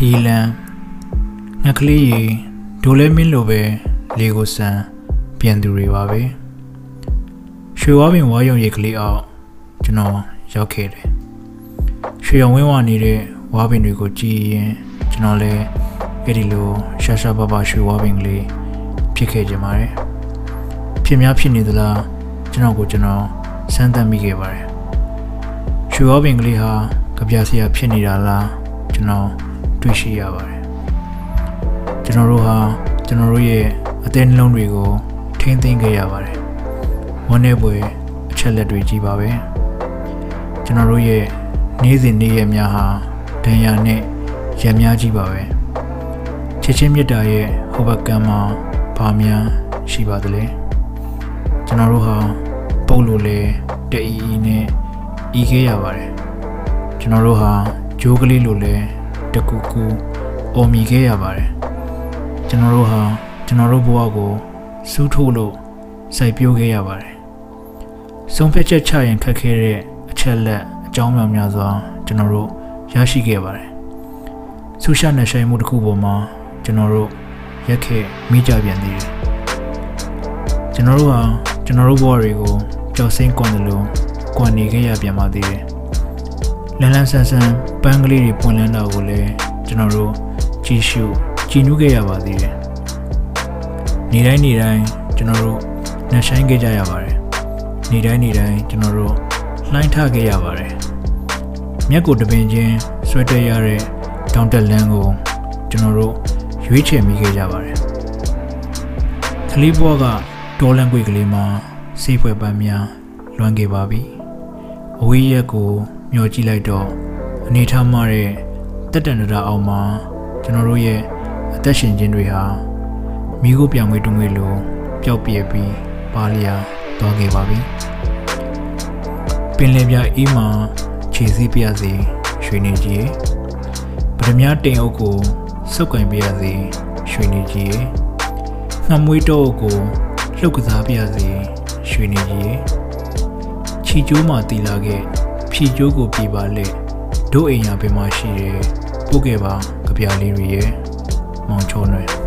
ခီလန်ငှက်ကလေးရေဒိုလဲမင်းလိုပဲလေကိုဆန်ပြန်သူတွေပါပဲရွှေဝါပင်ဝါရုံရိတ်ကလေးအောက်ကျွန်တော်ရောက်ခဲ့တယ်ရွှေရောင်ဝင်းဝနေတဲ့ဝါပင်တွေကိုကြည့်ရင်ကျွန်တော်လည်းအဲ့ဒီလိုရှာရှာပါပါရွှေဝါပင်ကလေးဖြစ်ခဲ့ကြပါတယ်ဖြစ်များဖြစ်နေသလားကျွန်တော်ကိုကျွန်တော်စမ်းသပ်မိခဲ့ပါတယ်ရွှေဝါပင်ကလေးဟာကြပြဆရာဖြစ်နေတာလားကျွန်တော် တွေ့ရှိရပါတယ်ကျွန်တော်တို့ဟာကျွန်တော်တို့ရဲ့အသေးနှလုံးတွေကိုထိမ့်သိမ်းခဲ့ရပါတယ်ဝန်းနေပွဲအချက်လက်တွေကြီးပါပဲကျွန်တော်တို့ရဲ့နေ့စဉ်နေ့ရက်များဟာဒဏ်ရာနဲ့ရံများကြီးပါပဲချစ်ချင်းမြတ်တာရဲ့ဟိုဘက်ကမ်းမှာဘာများရှိပါသလဲကျွန်တော်တို့ဟာပုတ်လို့လေတအီအီနဲ့ဤခဲ့ရပါတယ်ကျွန်တော်တို့ဟာဂျိုးကလေးလိုလဲ တကူကူအော်မီခဲ့ရပါတယ်ကျွန်တော်တို့ဟာကျွန်တော်တို့ဘဝကိုစူးထိုးလို့စိုက်ပျိုးခဲ့ရပါတယ်ဆုံးဖြတ်ချက်ချရင်ခက်ခဲတဲ့အချက်လက်အကြောင်းများများစွာကျွန်တော်တို့ရရှိခဲ့ပါတယ်ဆူရှာနယ်ဆိုင်မှုတစ်ခုပေါ်မှာကျွန်တော်တို့ရက်ခဲ့မိကြပြန်သေးတယ်ကျွန်တော်တို့ဟာကျွန်တော်တို့ဘဝတွေကိုကြောက်စိမ့်ကွန်တယ်လို့ကွန်နေခဲ့ရပြန်ပါသေးတယ် လန်လန်ဆန်ဆန်ပန်းကလေးတွေပွင့်လန်းတာကိုလည်းကျွန်တော်တို့ကြည့်ရှုကြည်နူးခဲ့ရပါသေးတယ်။နေတိုင်းနေတိုင်းကျွန်တော်တို့နှဆိုင်ခဲ့ကြရပါတယ်။နေတိုင်းနေတိုင်းကျွန်တော်တို့လှိုင်းထခဲ့ရပါတယ်။မျက်ကိုတပင်ချင်းဆွဲတက်ရတဲ့တောင်တက်လန်းကိုကျွန်တော်တို့ရွေးချယ်မိခဲ့ကြပါတယ်။ကလေးဘွားကတော်လန်ကွေကလေးမှာစေးဖွဲပန်းများလွမ်းခဲ့ပါပြီ။အဝေးရက်ကို မျောကြည့်လိုက်တော့အနေထားမှတဲ့တက်တန်တရာအောင်မှာကျွန်တော်တို့ရဲ့အသက်ရှင်ခြင်းတွေဟာမိကိုပြောင်ငွေတုံးငွေလိုပျောက်ပြဲပြီးပါလျာသွားခဲ့ပါပြီပင်လယ်ပြအေးမှာခြေစည်းပြရစီရွှေနေကြီးပထမတိမ်အုပ်ကိုစုပ်ကင်ပြရစီရွှေနေကြီးငှမွေးတော့ကိုလှုပ်ကစားပြရစီရွှေနေကြီးချီကျိုးမှတီလာခဲ့ ဖြီကျိုးကိုပြပါလေတို့အိမ်ရပင်မှာရှိတယ်ပို့ခဲ့ပါကြပြလေးတွေရဲ့မောင်ချိုးနွယ်